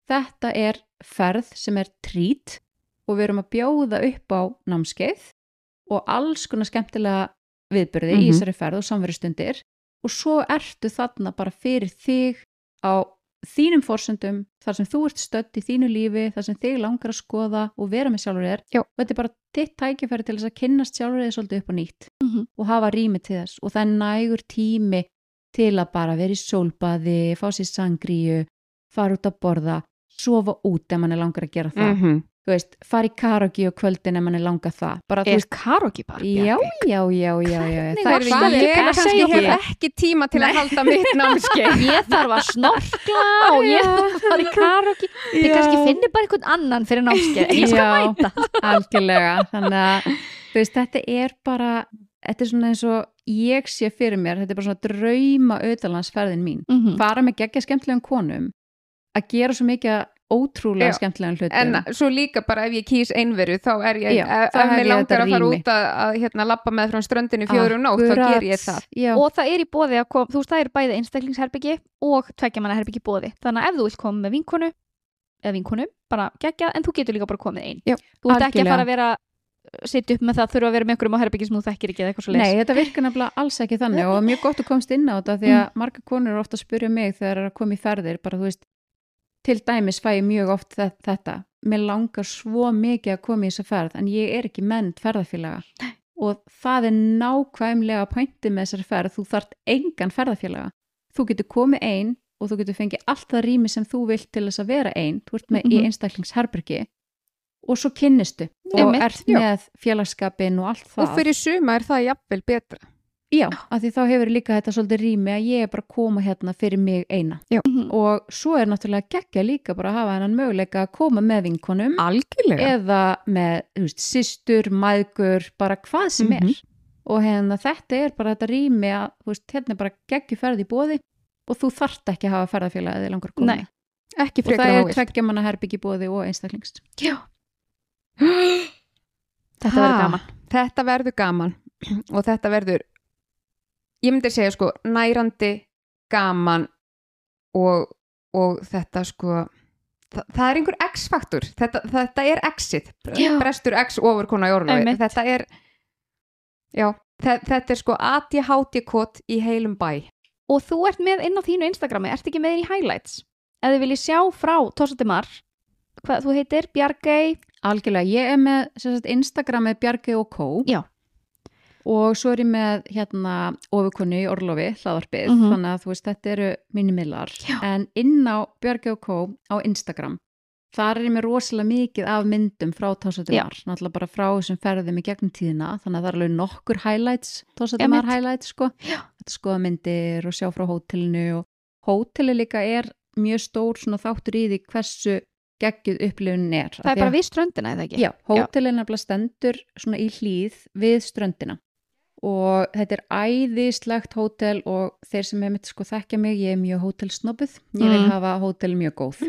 Þetta er ferð sem er trít og við erum að bjóða upp á námskeið og alls konar skemmtilega viðbyrði í Mhm. þessari ferð og samverustundir. Og svo ertu þarna bara fyrir þig á þínum forsendum, þar sem þú ert stödd í þínu lífi, þar sem þig langar að skoða og vera með sjálfur þér. Og þetta er bara þitt tækifæri til þess að kynnast sjálfur þér svolítið upp á nýtt Mhm. og hafa rými til þess. Og það er nægur tími til að bara vera í sólbaði, fá sér sangríu fara út að borða sofa út ef mann er langar að gera það -hmm. þú veist, fara í karaoke á kvöldin ef mann er langar það bara, Er veist, karaoke bar? já, já, já, já, já, það er það að ég búin að segja okkur hef ekki tíma til að halda mitt námskeið Ég þarf að snorkla og ég þarf að fara í karaoke. Þið kannski finnir bara einhvern annan fyrir námskeið. Ég skal mæta. algjörlega þannig að veist, þetta er bara þetta er svona eins og ég sé fyrir mér, þetta er bara svona drauma auðalansferðin mín, Mhm. fara með geggja skemmtilegum konum að gera svo mikið ótrúlega skemmtilegan hlutum. En svo líka bara ef ég kýs einveru þá er ég, Já, ef, ég langar að fara rými. út að, að hérna, lappa með frá ströndinu fjórum nótt, þá ger ég það. Já, og það er í bóði að kom, þú veist það er bæði einstaklingsherbyggi og tveggjamannaherbyggi bóði þannig að ef þú vilt koma með vinkonu eða vinkonu, bara gegja en þú getur líka bara komið einn þú ert ekki að fara að vera setja upp með það þurfa að vera með einhverjum á herbyggi sem þú þekkir ekki eða eitthvað svo Nei, þetta virkar nefnilega alls ekki þannig og mjög gott að komst inn á þetta því að marga konur eru ofta að spyrja mig þegar það er að koma í ferðir, bara þú veist til dæmis fæ ég mjög oft þe- þetta. Mér langar svo mikið að koma í þessa ferð en ég er ekki mennt ferðarfélaga og það er nákvæmlega pointið með þessari ferð, þú þart engan ferðarfélaga, þú getur komið einn og þú getur fengið allt það rými sem þú vilt til þess að vera einn, þú ert með í Mhm. einstaklingsherbergi og svo kynnistu og Einmitt, ert með félagskapin og allt það. Og fyrir suma er það jafnvel betra. Já, af því þá hefur líka þetta svolítið rými að ég er bara að koma hérna fyrir mig eina Mhm. og svo er náttúrulega geggja líka bara að hafa hennan möguleika að koma með vinkonum Algjörlega. eða með, þú veist, systur, mæðgur, bara hvað sem er Mhm. og hérna þetta er bara þetta rými að, þú veist, hérna er bara geggju ferð í bóði og þú þarft ekki að hafa ferðarfélagið eða langar koma Nei. Ekki og frekar það en er þú vilt. tveggja manna herbyggi bóði og einstaklings Já. þetta verður gaman Þetta verður gaman og þetta verður, ég myndi segja sko, nærandi, gaman og, og þetta sko, það, það er einhver X-faktur, þetta, þetta er X-ið, brestur X ofur kona í Einmitt. þetta er, já, þe- þetta er sko ADHD-kót í heilum bæ. og þú ert með inn á þínu Instagrami. Ert ekki með þér í highlights? Ef þið viljið sjá frá Tósatimar hvað þú heitir, Bjargei Algjörlega, ég er með sem sagt, Instagram með Bjargi og Kó. Já. Og svo er ég með hérna ofurkunni í Orlofi, hlaðarpið Mhm. þannig að þú veist, þetta eru mínir millar Já. en inn á Bjargi og Kó á Instagram, þar er ég með rosalega mikið af myndum frá Tósatumar náttúrulega bara frá þessum ferðum í gegnum tíðina. Þannig að það er alveg nokkur highlights Tósatumar highlights sko. Skoða myndir og sjá frá hótelinu og hóteli líka er mjög stór svona þáttur í því hversu geggjuð upplifunin er. Það er bara við ströndina eða ekki? Já, hótelin er bara stendur svona í hlýð við ströndina og þetta er æðislegt hótel og þeir sem er mitt sko þekkja mig, ég er mjög hótelsnobbuð, ég vil Mm. hafa hótel mjög góð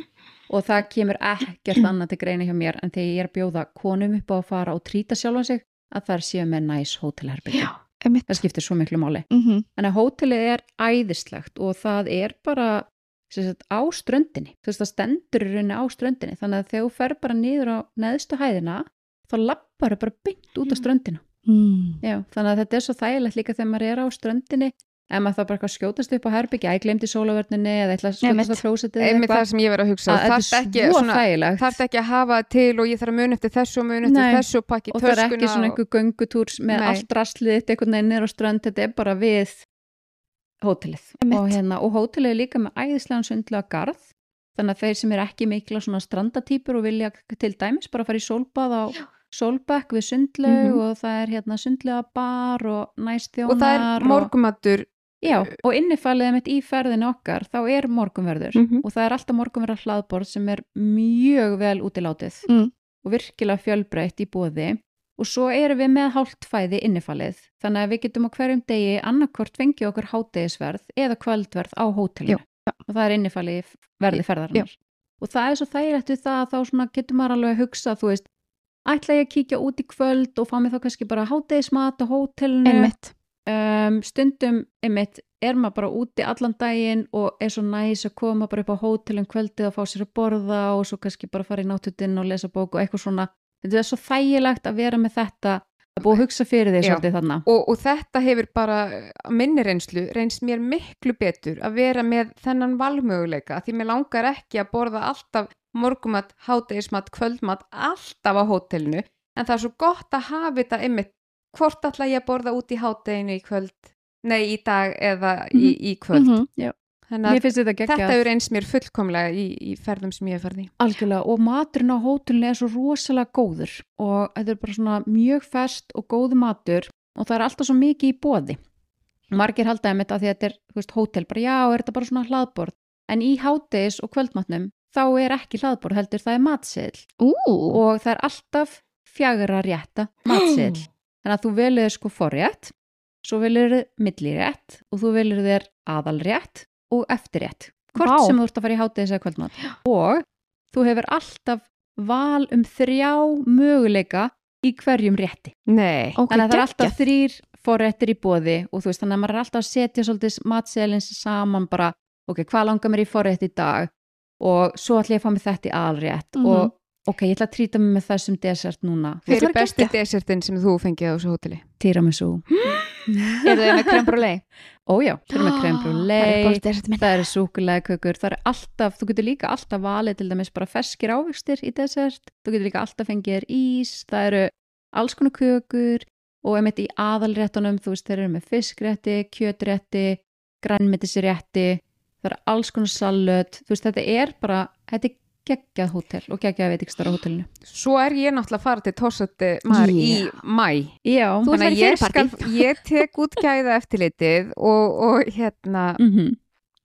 og það kemur ekkert annað til greina hjá mér en þegar ég er bjóða konum upp á að fara og trýta sjálfa sig að þær séu með næs hótelherbyggja. Það skiptir svo miklu máli. mm En að hótelið er æðislegt og það er bara sagt, á ströndinni. Það stendur í rauninni á ströndinni. Þannig að þegar þú fer bara niður á neðstu hæðina, þá lappar bara beint út á ströndina. Mm. Já, þannig að þetta er svo þægilegt líka þegar maður er á ströndinni ef maður þá bara eitthvað skjótast upp á herbyggja, ég glemdi sólaverninni eða ætla að skjótast á klósetið Einmitt það sem ég verið að hugsa, þetta þarf er ekki, að hafa til og ég þarf að muna eftir þessu og muna eftir þessu og það er ekki svona einhver göngutúr með Nei. allt rastlið veginn niður á strönd, þetta er bara við hótelið. Og, hérna, og hótelið er líka með æðislegan sundlega garð þannig að þeir sem er ekki mikla svona strandatýpur og vilja til dæmis bara fara í sólbað á sólbekk við sundlaug Mhm. og það er hérna sundlega bar og næst þjónar og það er morgumatur Já, og innifalið mitt í ferðinu okkar, þá er morgunverður. Mhm. og það er alltaf morgunverðar hlaðborð sem er mjög vel útilátið. Mm. og virkilega fjölbreytt í bóði og svo erum við með hálft fæði innifalið, þannig að við getum á hverjum degi annarkvort fengið okkur hátegisverð eða kvöldverð á hótelinu. Já, og það er innifalið verði ferðarinnar. Og það er svo þægilegt við það að þá getur maður alveg að hugsa, þú veist ætla ég að kíkja út í kvöld og fá mig þá kannski bara hátegismat á hótelinu? Um, stundum einmitt er maður bara úti allan daginn og er svo næs að koma bara upp á hótelum kvöldið og fá sér að borða og svo kannski bara fara í náttutinn og lesa bók og eitthvað svona. Þetta er svo þægilegt að vera með þetta að búið að hugsa fyrir því svolítið þarna. Og, og þetta hefur bara á minni reynslu reynst mér miklu betur að vera með þennan valmöguleika því mér langar ekki að borða alltaf morgumat, hátegismat, kvöldmat alltaf á hótelinu. En það er svo gott að hafa þetta einmitt. Hvort ætla ég að borða út í hátteginu í kvöld? Nei í dag eða í, í kvöld. Mhm. þannig Mér að finnst þetta þetta hefur eins mér fullkomlega í, í ferðum sem ég hef ferði algjörlega og maturinn á hótelinu er svo rosalega góður. Og þetta er bara svona mjög fest og góð matur. Og það er alltaf svo mikið í bóði margir halda einmitt að því að þetta er veist, hótel, bara já, er þetta bara svona hlaðborð. En í hátegis og kvöldmatnum þá er ekki hlaðborð heldur, það er matseðl Ú, og það er alltaf fjagra rétta matseðl þannig að þú velur sko forrétt svo velur þið millirétt og þú velur þér aðalrétt og eftirrétt. Hvort Vá. sem þú ert að fara í hátæðis eða kvöldmátt og þú hefur alltaf val um þrjá möguleika í hverjum rétti. Nei, Ok, þannig að það er alltaf þrýr forréttir í bóði og þú veist þannig að maður er alltaf að setja svolítið matselins saman bara ok, hvað langar mér í forrétt í dag og svo ætla ég að fá mig þetta í alrétt Mhm. og ok, ég ætla að trýta mig með þessum desert núna. Hver Þetta er besti desertin sem þú fengið á þessu hóteli? tiramisu Eru þau með krem brulei? ójá, það er með creme Það er brulee það eru súkulegakökur, það er alltaf þú getur líka alltaf valið til dæmis bara feskir ávegstir í desert, þú getur líka alltaf fengið ís, það eru alls konar kökur og einmitt í aðalréttunum, þú veist, þeir eru með fiskrétti kjötrétti, grænmetisrétti það eru alls konar salöt þú veist, þetta er bara, þetta er geggjað hótel og geggjað veitikstara hótelinu. Svo er ég náttúrulega að fara til Tossati maður Já. í mæ Já, Þú ert verið skal, ég tek út gæða eftirlitið og, og hérna mm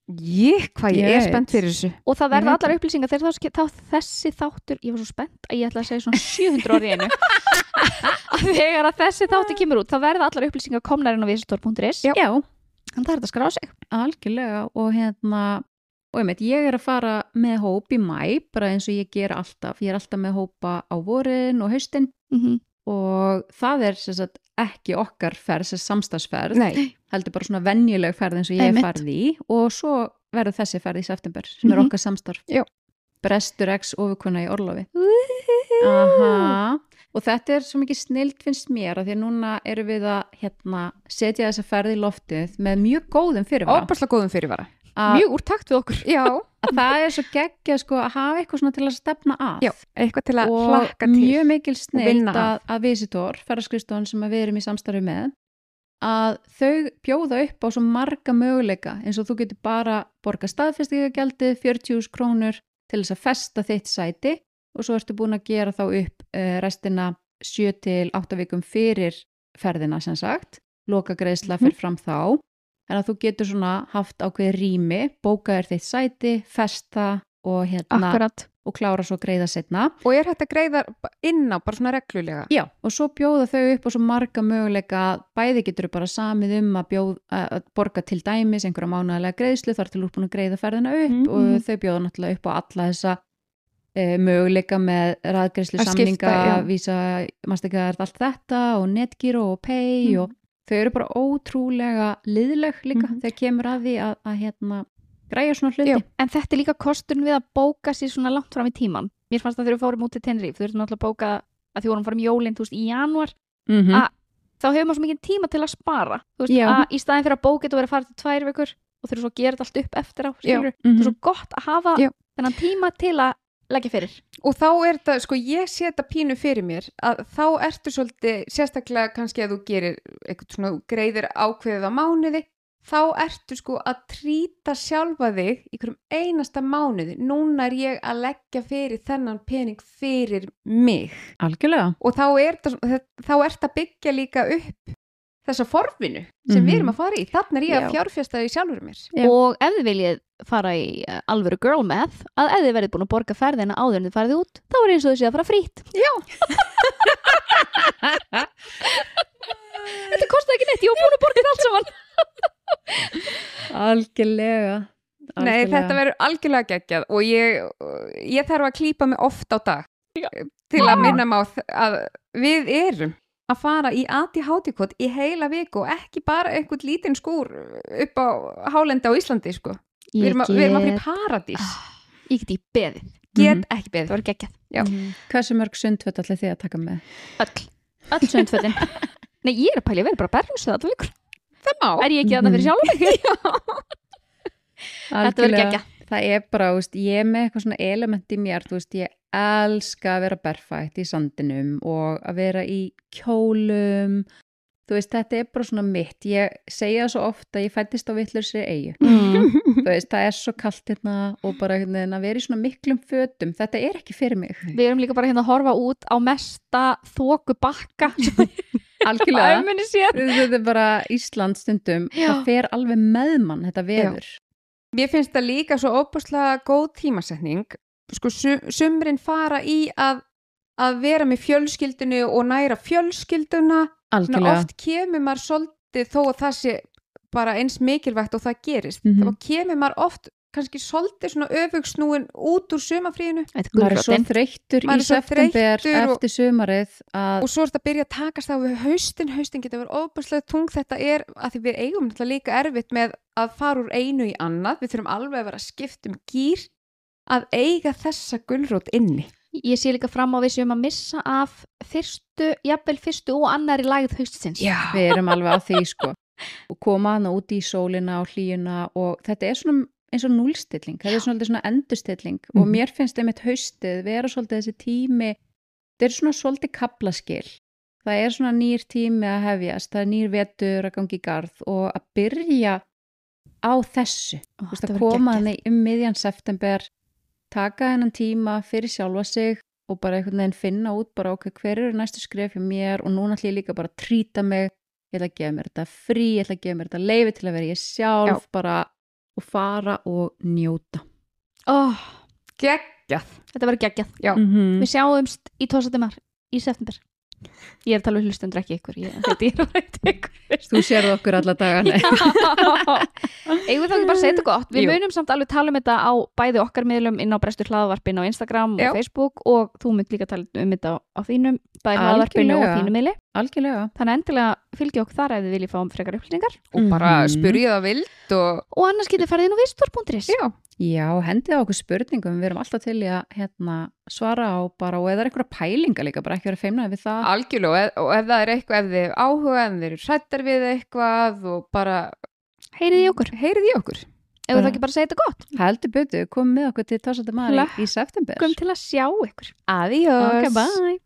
ég, hvað ég, Ég er spennt fyrir þessu. Og það verða allar upplýsingar þegar þá, þá þessi þáttur, ég var svo spennt að ég ætla að segja svona 700 orði einu. Að þegar að þessi þáttur kemur út þá verða allar upplýsingar komnar inn á visitor.is Já. Já, en það er þetta að skrá sig algjörlega og hérna og einmitt, ég er að fara með hóp í mæ bara eins og ég ger alltaf ég er alltaf með hópa á vorin og haustin mm -hmm. og það er sagt, ekki okkar ferð, sem samstagsferð Nei, heldur bara svona venjuleg ferð eins og ég farið í og svo verður þessi ferð í september sem er Mhm. okkar samstarf. Brestur X ofurkona í Orlofi Aha. Og þetta er svo mikið snilt finnst mér að því að núna erum við að hérna, setja þessa ferð í loftið með mjög góðum fyrirvara. Óbærslega góðum fyrirvara. Að, Mjög úr takt við okkur. Já, að það er svo geggja sko, að hafa eitthvað svona til að stefna að. Já, eitthvað til að og hlakka til mjög mikil snilt að, að. Visitor, ferðarskristóðan sem við erum í samstarfi með að þau bjóða upp á svo marga möguleika eins og þú getur bara borga staðfestingagjaldið 40.000 krónur til þess að festa þitt sæti og svo ertu búin að gera þá upp uh, restina 7 til 8 vikum fyrir ferðina sem sagt. Loka greiðsla fyrir fram þá. En að þú getur svona haft ákveð rými bókaðir þitt sæti, festa og hérna Akkurat. og klára svo greiða setna Og er þetta greiða inn á bara svona reglulega? Já, og svo bjóða þau upp og svo marga möguleika. Að bæði getur bara samið um að, bjóð, að borga til dæmis einhverja mánuðalega greiðslu þar til úrbúin að greiða ferðina upp Mhm. og þau bjóða náttúrulega upp á alla þessa möguleika með Að skipta, samninga, vísa, mastikar allt þetta og netgíro og pay Mhm. og þau eru bara ótrúlega liðleg líka Mhm. þegar kemur að því að, að hérna, græja svona hluti. Já. En þetta er líka kosturinn við að bóka sér svona langt fram í tíman Mér fannst það þegar við fórum út til Tenerife Þú þurftum náttúrulega að bóka að því vorum að fara um jólinn þú veist, í janúar Mm Að- þá hefur maður svo mikið tíma til að spara Þú veist, Já. að í staðin fyrir að bóka þetta og vera að fara til tvær vikur og þurfum svo að gera þetta allt upp eftir á skilur. Mhm. það er svo gott að hafa Já. þennan tíma til að leggja fyrir Og þá er þetta, sko, ég sé þetta pínu fyrir mér að þá ertu svolítið, sérstaklega kannski að þú gerir eitthvað svona, greiðir ákveðið á mánuði, þá ertu sko að trýta sjálfa þig í hverjum einasta mánuði. Núna er ég að leggja fyrir þennan pening fyrir mig. Algjörlega. Og þá er þetta, byggja líka upp þessa forvinu sem Mhm. við erum að fara í. Þannig er ég Já. að fjárfjasta í sjálfur mér. Já. og ef þið viljið fara í uh, alvöru girl math að ef þið verið búin að borga ferðina áður en þið farið út þá er eins og þið séð að fara frýtt þetta kosti ekki neitt, ég var búin að borga þetta allt saman Algjörlega. Nei, þetta verður algjörlega geggjað og ég, ég þarf að klípa mig oft á dag Já. til að minna mig á þ- að við erum að fara í ADHD-kott í heila viku og ekki bara einhvern lítinn skúr upp á hálendi á Íslandi sko. Við erum, að, við erum að fyrir paradís. ég get í beðið, Get Mhm. ekki beðið. það var geggjað Já. Mhm. Hversu mörg sundföt ætli þið að taka með? öll, öll sundfötin nei, ég er að pæli að vera bara berjus allar vikur Það má. er ég ekki að það fyrir sjálf þetta verður geggjað Það er bara, veist, ég er með eitthvað svona element í mér, þú veist, ég elska að vera berfætt í sandinum og að vera í kjólum, þú veist, þetta er bara svona mitt. Ég segja svo oft að ég fættist á vittlur sér eigu. mm. Þú veist, það er svo kalt hérna og bara veginn að vera í svona miklum fötum, þetta er ekki fyrir mig. við erum líka bara hérna að horfa út á mesta þóku bakka Algjörlega. Þetta er bara Ísland stundum, Já. það fer alveg með mann, þetta veður. Mér finnst það líka svo óbúslega góð tímasetning. Sko, sum, sumrin fara í að, að vera með fjölskyldinu og næra fjölskylduna. Algjörlega. oft kemur maður svolítið þó að það sé bara eins mikilvægt og það gerist Mhm. þá kemur maður oft kannski svolítið svona öfugsnúin út úr er maður er svo þreyttur í er september og- eftir sumarið að og svo er þetta að byrja að takast á við haustin haustin getur verið ofbærslega tung þetta er að því við eigum líka erfitt með að fara úr einu í annað við þurfum alveg að vera að skipta um gýr að eiga þessa gulrót inni? Ég sé líka fram á við séum að missa af fyrstu, jafnvel fyrstu og annari lagð haustsins. Já, við erum alveg að því sko. Og koma hana út í sólina og hlýjuna og þetta er svona eins og núlstilling, þetta er svona, svona endurstilling og Mhm. mér finnst einmitt haustið vera svolítið þessi tími þetta er svona svolítið kaplaskil. Það er svona nýr tími að hefjast það er nýr vetur að gangi í garð og að byrja á þessu. Ó, að koma hann um miðjan september taka hennan tíma fyrir sjálfa sig og bara einhvern veginn finna út bara ok, hver eru næstu skref hjá mér og núna ætlum ég líka bara að trýta mig ég ætla að gefa mér þetta frí, ég ætla að gefa mér þetta leifi til að vera ég sjálf bara og fara og njóta Ó, geggjað þetta verður geggjað. Já. -hmm. Við sjáumst í tósatumar í september. Ég er að tala um hlustundur ekki ykkur. Ég, þetta er að ræta ykkur. Þú sérðu okkur alla dagana Eigum við þá ekki bara þetta gott Við Jú. munum samt alveg tala um þetta á bæði okkar miðlum inn á Brestur hlaðvarpin á Instagram Já. og Facebook og þú mynd líka tala um þetta á, þínum bæði hlaðvarpinu og þínu miðli Algjörlega Þannig að endilega fylgja okkur þar ef þið viljið fá um frekar upplýsingar og bara Mhm. spurja það vild og og annars getið farið inn á vistor.is já, Já, hendið á okkur spurningum, við erum alltaf til í að hérna, svara á bara og eða er einhverja pælinga líka, bara ekki vera feimnaði við það. Algjörlega og ef, og ef það er eitthvað, ef þið áhuga ef þið eru hrættar við eitthvað og bara Heyrið í okkur. Heyrið í okkur. Ef við þá ekki bara segja þetta gott? Heldur betur, komum með okkur til Tásata Mari Hlökk- í september. Kom til að sjá ykkur. Adiós. Ok, bye